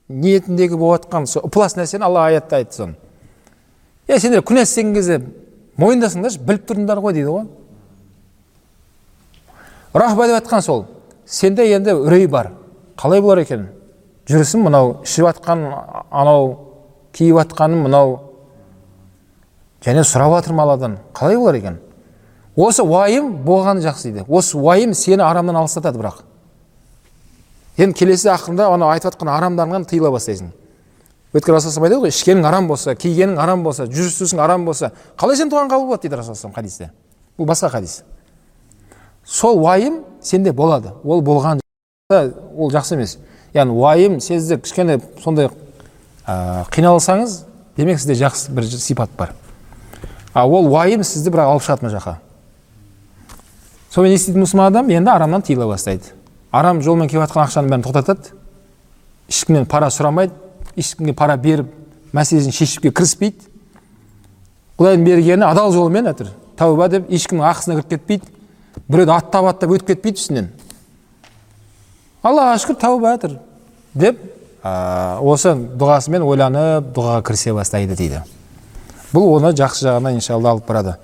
ниетіндегі жатқан сол ықылас нәрсені алла аятта айтты соны. Е сендер күнә істеген кезде мойындасыңдаршы біліп тұрдыңдар ғой дейді ғой. Рахба деп жатқан сол сенде енді үрей бар. Қалай болар екен? Жүрісім мынау ішіп жатқан анау киіп жатқаным мынау. Және сұрап жатырмын алладан қалай болар екен? Осы уайым болғаны жақсы дейді. Осы уайым сені арамнан алыстатады бірақ. Енді келесі ақырында анау айтып жатқан арамдарыңнан тыйыла бастайсың. Өйткені расул айтады ғой ішкенің арам болса кигенің арам болса жүріс тұрысың арам болса қалай сен туған қабыл болады дейді расул хадисте. Бұл басқа хадис. Сол уайым сенде болады. Ол болған ол жақсы емес. Яғни уайым сізде кішкене сондай ә, қиналсаңыз демек сізде жақсы бір сипат бар. Ал ол уайым сізді бірақ алып шығады мына жаққа. Сонымен не істейді мұсылман адам енді арамнан тыйыла бастайды. Арам жолмен келіп жатқан ақшаның бәрін тоқтатады. Ешкімнен пара сұрамайды ешкімге пара беріп мәселесін шешуге кіріспейді. Құдайдың бергені адал жолмен әтір тәуба деп ешкімнің ақысына кіріп кетпейді. Біреуді аттап аттап өтіп кетпейді үстінен. Аллаға шүкір тәуба әтір деп ә, осы дұғасымен ойланып дұғаға кірісе бастайды дейді. Бұл оны жақсы жағына иншалла алып барады.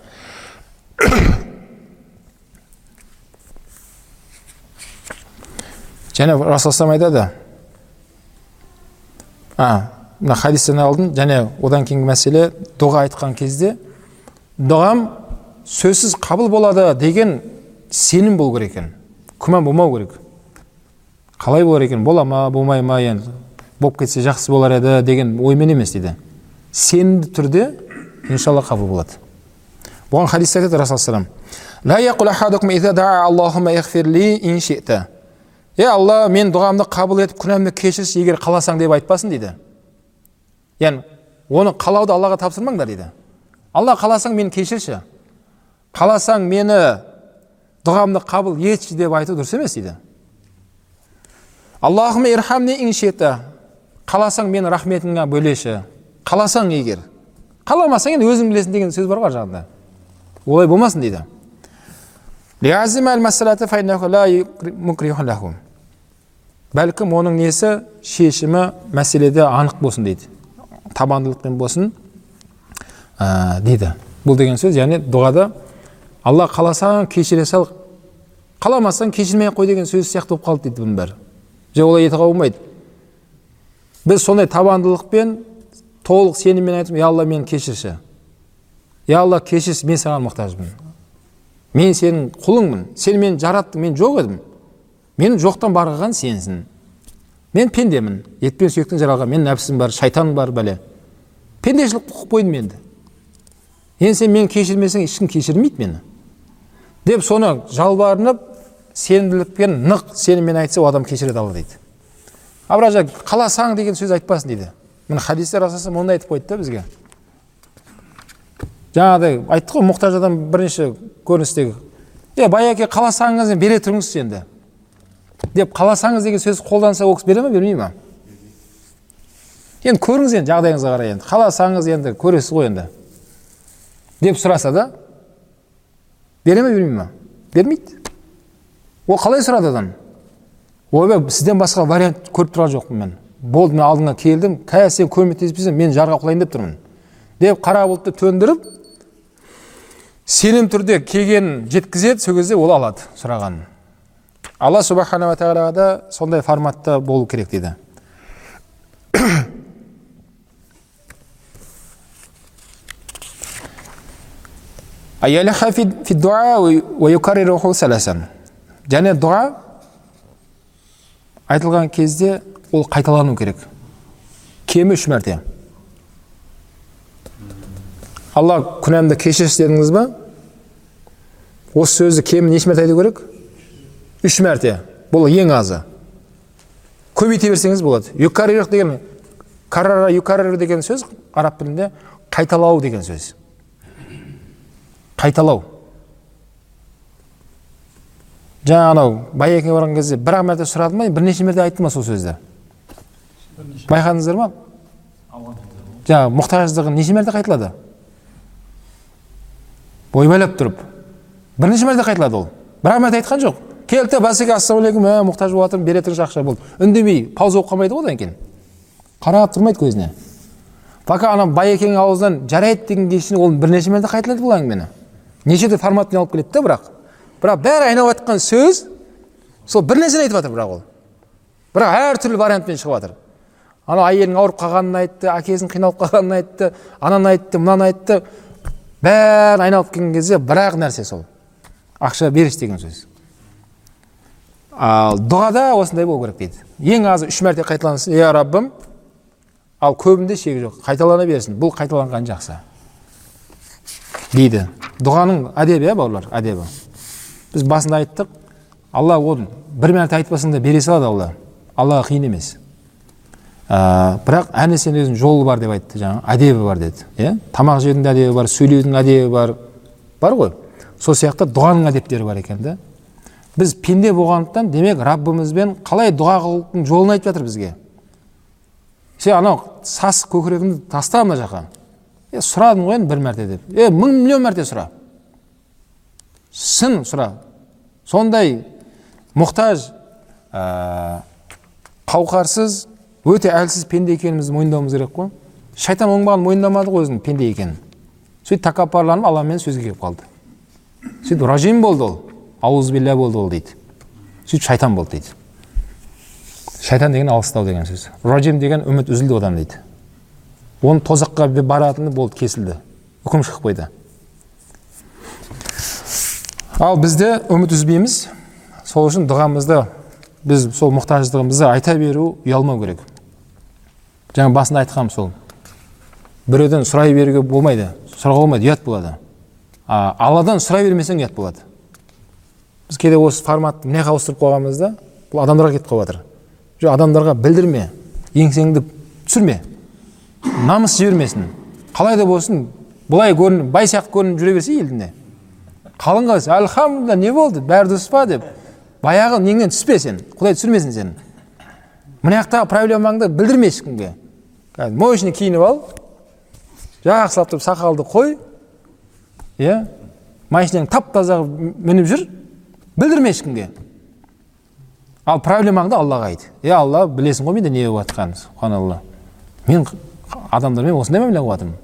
Және расулаллах айтады. А мына хадистен алдын және одан кейінгі мәселе дұға айтқан кезде дұғам сөзсіз қабыл болады деген сенім болу керек екен. Күмән болмау керек. Қалай болар екен? Бола ма болмай ма? Енді болып кетсе жақсы болар еді деген оймен емес дейді. Сенімді түрде иншалла қабыл болады. Бұған хадисте айтады е алла мен дұғамды қабыл етіп күнәмді кешірші егер қаласаң деп айтпасын дейді. Яғни оны қалауды аллаға тапсырмаңдар дейді. Алла қаласаң мені кешірші. Қаласаң мені дұғамды қабыл етші деп айту дұрыс емес дейді. Аллахума ирхамни иншита қаласаң мені рахметіңе бөлеші. Қаласаң егер. Қаламасаң енді өзің білесің деген сөз бар ғой жағында олай болмасын дейді. Бәлкім оның несі шешімі мәселеде анық болсын дейді. Табандылықпен болсын ә, дейді. Бұл деген сөз яғни дұғада алла қаласаң кешіре сал қаламасаң кешірмей ақ қой деген сөз сияқты болып қалды дейді бұның бәрі. Жоқ олай ете болмайды. Біз сондай табандылықпен толық сеніммен айтып я алла мені кешірші я алла кешірші мен саған мұқтажбын мен сенің құлыңмын сен мені жараттың мен жоқ едім мені жоқтан бар қылған сенсің. Мен пендемін. Ет пен сүйектен жаралған менің нәпсім бар шайтан бар бәле. Пендешілік құқық қойдым енді. Енді сен мені кешірмесең ешкім кешірмейді мені. Деп соны жалбарынып сенімділікпен нық сеніммен айтса ол адам кешіреді алла дейді. Ал бірақ қаласаң деген сөз айтпасын дейді. Міне хадисте расулаллах ондай айтып қойды да бізге. Жаңағыдай айттық қой мұқтаж адам бірінші көріністегі. Е байеке қаласаңыз бере тұрыңызшы енді деп қаласаңыз деген сөз қолданса ол кісі бере ма бермей ма? Енді көріңіз енді жағдайыңызға қарай енді. Қаласаңыз енді көресіз ғой енді. Деп сұраса да бере ма бермей ма? Бермейді. Ол қалай сұрады одан ойбай сізден басқа вариант көріп тұрған жоқпын мен. Болды мен алдыңа келдім. Қазір сен көмектеспесең мен жарға құлайын деп тұрмын. Деп қара бұлтты төндіріп сенім түрде келгенін жеткізеді. Сол кезде ол алады сұрағанын. Алла субханала тағалаға да сондай форматта болу керек дейді. <coughs> Және дұға айтылған кезде ол қайталану керек. Кемі үш мәрте. Алла күнәмді кешірші дедіңіз ба? Осы сөзді кемі неше мәрте айту керек? Үш мәрте. Бұл ең азы. Көбейте берсеңіз болады. Юкарир деген карара юкарир деген сөз араб тілінде қайталау деген сөз. Қайталау. Жаңа анау байекеңе барған кезде бір ақ мәрте сұрады ма бірнеше мәрте айтты ма сол сөзді? Байқадыңыздар ма? Жаңағы мұқтаждығын неше мәрте қайталады? Ойбайлап тұрып. Бірнеше мәрте қайталады ол. Бір ақ мәрте айтқан жоқ. Келді бәсеке ассалаумағалейкум мә мұқтаж болып жатырмын бере тұрыңызшы ақша болды. Үндемей пауза болып қалмайды ғой одан кейін. Қарап тұрмайды көзіне. Пока ана байекеңнің аузынан жарайды дегенге шейін ол бірнеше мәрте қайталайды бұл әңгімені. Неше түрлі форматпен алып келеді да бірақ. Бірақ бәрі айналып жатқан сөз сол бір нәрсені айтып жатыр бірақ ол. Бірақ әртүрлі вариантпен шығып жатыр. Анау әйелінің ауырып қалғанын айтты әкесінің қиналып қалғанын айтты ананы айтты мынаны айтты. Бәрін айналып келген кезде бір ақ нәрсе сол. Ақша беріш деген сөз. Ал дұғада осындай болу керек дейді. Ең азы үш мәрте қайталансын иә раббым ал көбінде шегі жоқ. Қайталана берсін. Бұл қайталанған жақсы. Дейді. Дұғаның әдебі иә бауырлар? Әдебі. Біз басында айттық. Алла оны бір мәрте айтпасаң да бере салады алла. Аллаға қиын емес. Ә, бірақ әр нәрсенің өзінің жолы бар деп айтты жаңа әдебі бар деді. Иә? Тамақ жеудің де әдебі бар сөйлеудің әдебі бар. Бар ғой. Сол сияқты дұғаның әдеттері бар екен да. Біз пенде болғандықтан демек раббымызбен қалай дұға қылудың жолын айтып жатыр бізге. Сен анау сасық көкірегіңді таста мына жаққа. Е сұрадым ғой енді бір мәрте деп. Е мың миллион мәрте сұра. Сын сұра. Сондай мұқтаж ә, қауқарсыз өте әлсіз пенде екенімізді мойындауымыз керек қой. Шайтан оңбаған мойындамады ғой өзінің пенде екенін. Сөйтіп тәкаппарланып алламен сөзге келіп қалды. Сөйтіп ражим болды ол. Аузубилля болды ол дейді сөйтіп шайтан болды дейді шайтан деген алыстау деген сөз ражим деген үміт үзілді одан дейді оны тозаққа баратыны болды кесілді үкім шығып қойды ал бізде үміт үзбейміз сол үшін дұғамызды біз сол мұқтаждығымызды айта беру ұялмау керек жаңа басында айтқанмын сол біреуден сұрай беруге болмайды сұрауға болмайды ұят болады а алладан сұрай бермесең ұят болады біз кейде осы форматты мына жаққа ауыстырып қойғанбыз бұл адамдарға кетіп қалып жатыр жоқ адамдарға білдірме еңсеңді түсірме намыс жібермесін. Қалай да болсын былай көрініп бай сияқты көрініп жүре берсе елдіне қалың қалса альхамдулилля не болды? Бәрі дұрыс па? деп баяғы неңнен түспе сен құдай түсірмесін сені мына жақтағы проблемаңды білдірме ешкімге мощный киініп ал. Жақсылап тұрып сақалды қой. Иә? Машинаң тап таза мініп жүр. Білдірме ешкімге. Ал проблемаңды аллаға айт. Е алла білесің ғой менде не болып жатқанын субханалла. Мен адамдармен осындай мәміле қылып жатырмын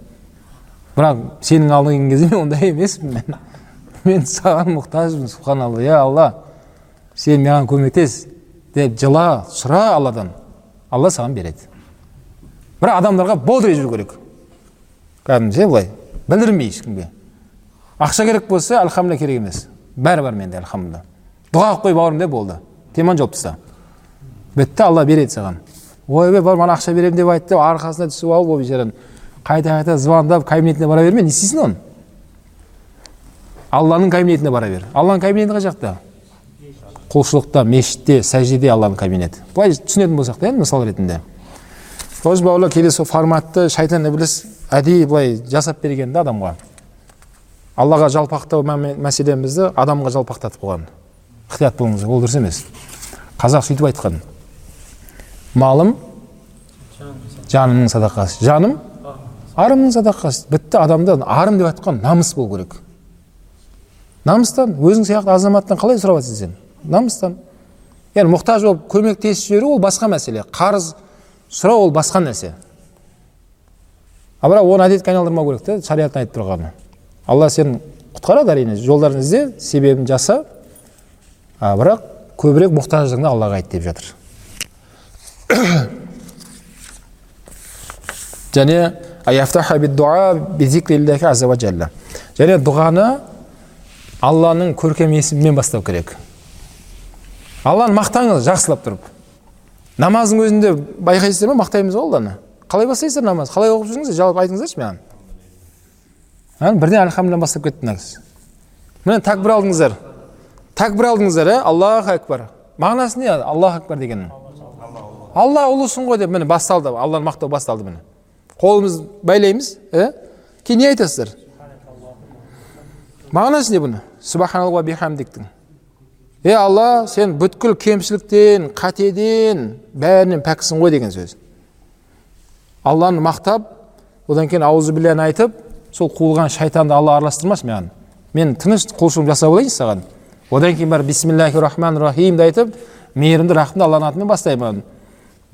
бірақ сенің алдыңа келген кезде мен ондай емеспін мен. Мен саған мұқтажбын субханалла. Иә алла сен маған көмектес деп жыла сұра алладан. Алла саған береді. Бірақ адамдарға бодырай жүру керек. Кәдімгідей былай. Білдірмей ешкімге. Ақша керек болса альхамдулилля керек емес. Бәрі бар менде альхамдулилля дұға қылып қой бауырым де болды теманы жауып таста бітті алла береді саған ойбай бар маған ақша беремін деп айтты арқасына түсіп алып ол бейшараны қайта қайта звондап кабинетіне бара берме не істейсің оны алланың кабинетіне бара бер алланың кабинеті қай жақта құлшылықта мешітте сәждеде алланың кабинеті былай түсінетін болсақ та енді мысал ретінде тоже бауырлар кейде сол форматты шайтан ібіліс әдейі былай жасап берген да адамға аллаға жалпақтау мәселемізді адамға жалпақтатып қойған ықтият болыңыздар ол дұрыс емес. Қазақ сөйтіп айтқан. Малым жанымның садақасы. Жаным арымның садақасы. Бітті адамда арым деп айтқан намыс болу керек. Намыстан өзің сияқты азаматтан қалай сұрап жатрсың сен? Намыстан. Яғни мұқтаж болып көмектесіп жіберу ол басқа мәселе. Қарыз сұрау ол басқа нәрсе. А бірақ оны әдетке айналдырмау керек та шариғаттың айтып тұрғаны. Алла сені құтқарады әрине жолдарын ізде себебін жаса а бірақ көбірек мұқтаждығыңды аллаға айт деп жатыр. <coughs> Және және дұғаны алланың көркем есімімен бастау керек. Алланы мақтаңыз жақсылап тұрып. Намаздың өзінде байқайсыздар ма? Мақтаймыз ғой алланы. Қалай бастайсыздар намаз? Қалай оқып жүрсіңіздер жалпы айтыңыздаршы маған. Бірден альхамдулилля бастап кетті мына кісі міне такбір алдыңыздар такбір алдыңыздар иә аллаху акбар мағынасы не аллаху акбар дегеннің алла ұлысың ғой деп міне басталды алланы мақтау басталды міне қолымызды байлаймыз иә кейін не айтасыздар мағынасы не бұны субханалла бихамдиктің е алла сен бүткіл кемшіліктен қатеден бәрінен пәксің ғой деген сөз алланы мақтап одан кейін аузубилляны айтып сол қуылған шайтанды алла араластырмасын маған мен тыныш құлшылық жасап алайыншы саған. Одан кейін барып бисмиллахи рахмани рахимді айтып мейірімді рахымды алланың атымен бастаймын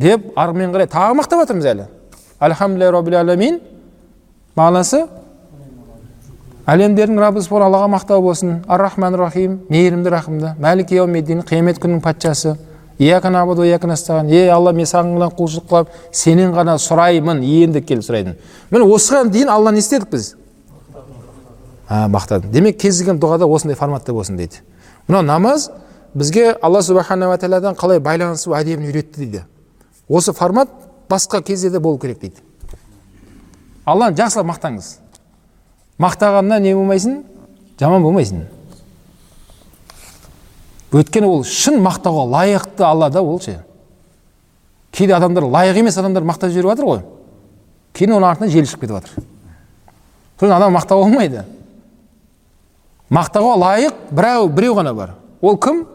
деп армен қарай тағы мақтап жатырмыз әлі. Альхамдулилля роббил аламин мағынасы әлемдердің раббы субхан аллаға мақтау болсын ар рахман рахим мейірімді рахымды мәлік қиямет күнінің патшасы е алла мен саған ғана құлшылық қылып сенен ғана сұраймын енді келіп сұрайтын. Міне осыған дейін алланы не істедік біз? Мақтадым. Демек кез келген дұғада осындай форматта болсын дейді. Мынау намаз бізге алла субханала тағаладан қалай байланысу әдебін үйретті дейді. Осы формат басқа кезде де болу керек дейді. Алланы жақсылап мақтаңыз. Мақтағаннан не болмайсың? Жаман болмайсың. Өйткені ол шын мақтауға лайықты алла да ол ше. Кейде адамдар лайық емес адамдар мақтап жіберіп жатыр ғой. Кейін оның артынан жел шығып кетіп жатыр. Сосын адам мақтауға болмайды. Мақтауға лайық біреу біреу ғана бар. Ол кім?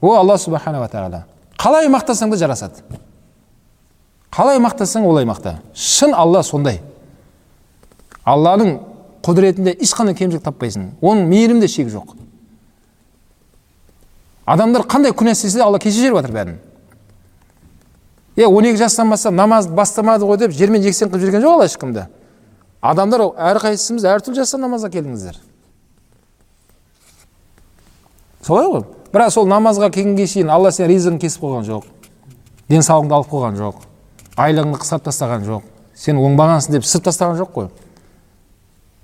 Ол алла субханала тағала. Қалай мақтасаң да жарасады. Қалай мақтасаң олай мақта. Шын алла сондай. Алланың құдіретінде ешқандай кемшілік таппайсың. Оның мейірімде шек жоқ. Адамдар қандай күнә істесе алла кешіріп жіберіп жатыр бәрін. Е он екі жастан бастап намаз бастамады ғой деп жермен жексен қылып жіберген жоқ алла ешкімді. Адамдар әрқайсымыз әртүрлі жастан намазға келдіңіздер. Солай ғой. Бірақ сол намазға келгенге шейін алла сенің ризығын кесіп қойған жоқ. Денсаулығыңды алып қойған жоқ. Айлығыңды қысқартып тастаған жоқ. Сен оңбағансың деп сырып тастаған жоқ қой.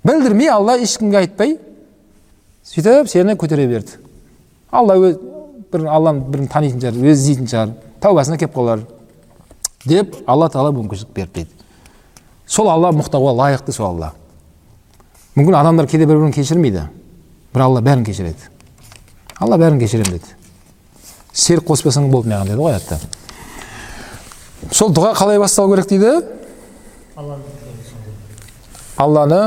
Білдірмей алла ешкімге айтпай сөйтіп сені көтере берді. Алла өз бір алланы бір танитын шығар өзі іздейтін шығар тәубасына келіп қалар деп алла тағала мүмкіншілік берді дейді сол алла мұқтауға лайықты сол алла мүмкін адамдар кейде бір бірін кешірмейді бірақ алла бәрін кешіреді алла бәрін кешіремін деді серік қоспасаң болды маған деді ғой аятта сол дұға қалай басталу керек дейді алланы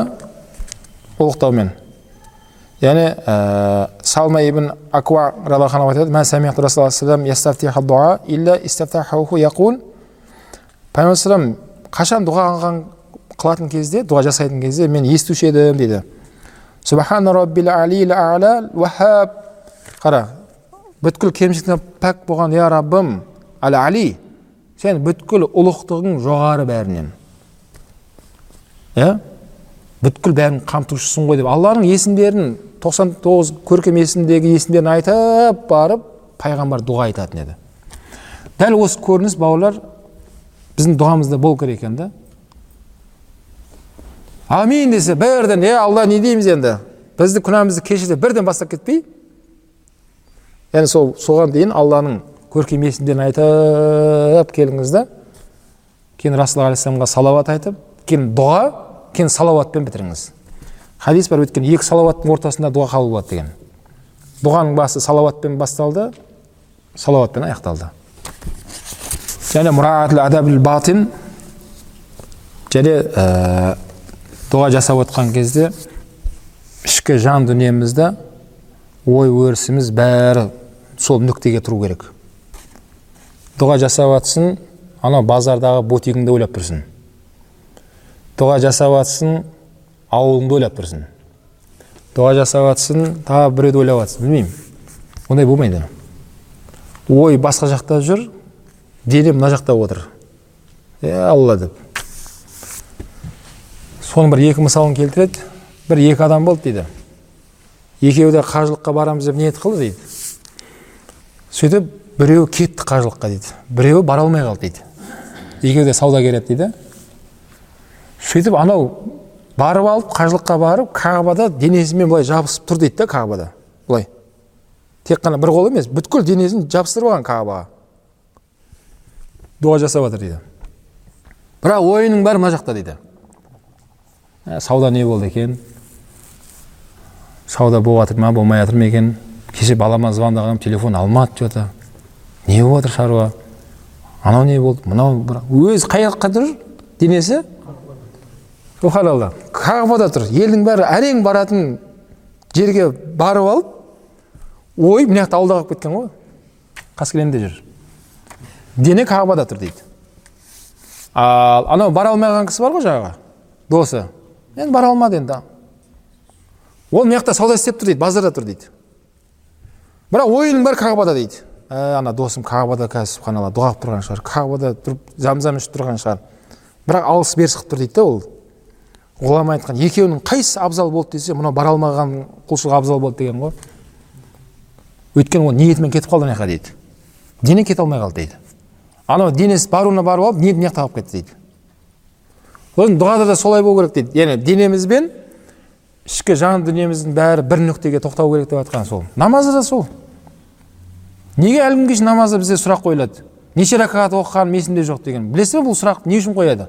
ұлықтаумен яғни ә, салма ибн акуа радиаллаху анху айтады қашан дұға қылатын кезде дұға жасайтын кезде мен естуші едім дейді субхана роббил алил ала уахаб қара бүткіл кемшіліктен пәк болған я раббым әл али сен бүткіл ұлықтығың жоғары бәрінен иә бүткіл бәрін қамтушысың ғой деп. Алланың есімдерін 99 көркем есімдегі есімдерін айтып барып пайғамбар дұға айтатын еді. Дәл осы көрініс бауырлар біздің дұғамызда болу керек екен да. Амин десе бірден е алла не дейміз енді? Бізді күнәмізді кешір деп бірден бастап кетпей яғни сол соған дейін алланың көркем есімдерін айтып келіңіз да. Кейін расул салауат айтып кейін дұға кейін салауатпен бітіріңіз. Хадис бар өйткені екі салауаттың ортасында дұға қабыл болады деген. Дұғаның басы салауатпен басталды салауатпен аяқталды. Және адабил батин және ә, дұға жасап отқан кезде ішкі жан дүниемізді ой өрісіміз бәрі сол нүктеге тұру керек. Дұға жасап жатсың анау базардағы бутигіңді ойлап тұрсың дұға жасап жатсың ауылыңды ойлап тұрсың дұға жасап жатсың тағы біреуді ойлап жатсың білмеймін. Ондай болмайды. Ой басқа жақта жүр дене мына жақта отыр. Е алла деп. Соның бір екі мысалын келтіреді бір екі адам болды дейді. Екеуі де қажылыққа барамыз деп ниет қылды дейді. Сөйтіп біреуі кетті қажылыққа дейді. Біреуі бара алмай қалды дейді. Екеуі де саудагер еді дейді. Сөйтіп анау барып алып қажылыққа барып кағбада денесімен былай жабысып тұр дейді да кағбада. Былай. Тек қана бір қол емес бүткіл денесін жабыстырып алған кағбаға. Дұға жасап жатыр дейді. Бірақ ойының бәрі мына жақта дейді. Ә, сауда не болды екен? Сауда болып жатыр ма болмай жатыр ма екен? Кеше балама звондағанмын телефон алмады че то не болып жатыр шаруа? Анау не болды? Мынау өзі қай жаққа тұр денесі? Субханалла кағбада тұр. Елдің бәрі әрең баратын жерге барып алып ой мына жақта ауылда қалып кеткен ғой. Қаскелеңде жүр. Дене кағбада тұр дейді. Ал анау бара алмай кісі бар ғой жаңағы досы. Енді бара алмады енді. Ол мына жақта сауда істеп тұр дейді базарда тұр дейді. Бірақ ойының бәрі кағбада дейді. Ә, ана досым кағбада қазір субханалла дұға қылып тұрған шығар. Кағбада тұрып замзам ішіп тұрған шығар. Бірақ алыс беріс қылып тұр дейді да ол. Ғұлама айтқан екеуінің қайсысы абзал болды десе мынау бара алмаған құлшылық абзал болды деген ғой. Өйткені ол ниетімен кетіп қалды мына жаққа дейді. Дене кете алмай қалды дейді. Анау денесі баруына барып алып ниет мына жақта қалып кетті дейді. Сосын дұғада да солай болу керек дейді. Яғни денемізбен ішкі жан дүниеміздің бәрі бір нүктеге тоқтау керек деп жатқан сол. Намазда да сол. Неге әлі күнге шейін намазда бізде сұрақ қойылады? Неше ракат оқығаным есімде жоқ деген. Білесіз бе бұл сұрақ не үшін қояды?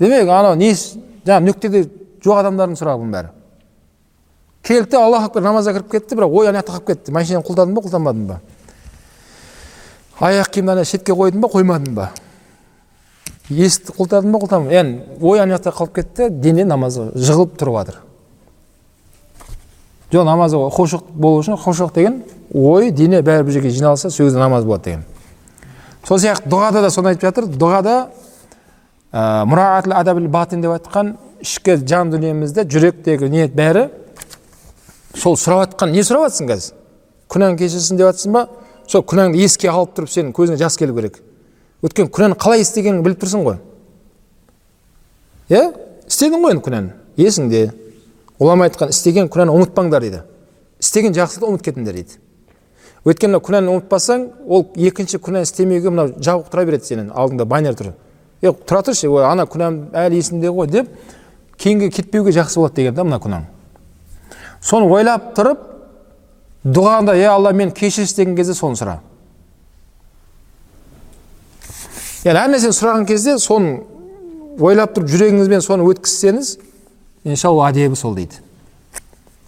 Демек анау не жаңағы нүктеде жоқ адамдардың сұрағы бұның бәрі келді аллаху акбар намазға кіріп кетті бірақ ой ана жақта қалып кетті машинаны құлтадым ба құлтамадым ба аяқ киімді ана шетке қойдым ба қоймадым ба есікті құлтадым ба құлтамадым яғни ой ана жақта қалып кетті дене намазға жығылып тұрып жатыр жоқ намаз хушук болу үшін хушук деген ой дене бәрі бір жерге жиналса сол кезде намаз болады деген сол сияқты дұғада да соны айтып жатыр дұғада ә, адабил батин деп айтқан ішкі жан дүниемізде жүректегі ниет бәрі сол сұрап жатқан не сұрап жатсың қазір күнәң кешірсін деп жатсың ба сол күнәңді еске алып тұрып сенің көзіңе жас келу керек өйткені күнәні қалай істегеніңді біліп тұрсың ғой иә істедің ғой енді күнәні есіңде ғұлама айтқан істеген күнәні ұмытпаңдар дейді істеген жақсылықты ұмытып кетіңдер дейді өйткені күнәні ұмытпасаң ол екінші күнә істемеуге мынау жабық тұра береді сенің алдыңда баннер тұр е тұра тұршы ой ана күнәм әлі есімде ғой деп кейінге кетпеуге жақсы болады деген да мына күнәң соны ойлап тұрып дұғаңда е алла мені кешірші деген кезде соны сұра. Яғни әр нәрсені сұраған кезде соны ойлап тұрып жүрегіңізбен соны өткізсеңіз иншалла әдебі сол дейді.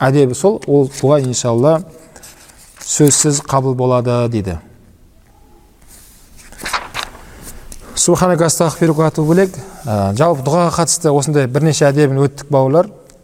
Әдебі сол ол дұға иншалла сөзсіз қабыл болады дейді. Субханак астағфирука бөлек жалпы дұғаға қатысты осындай бірнеше әдебін өттік бауырлар.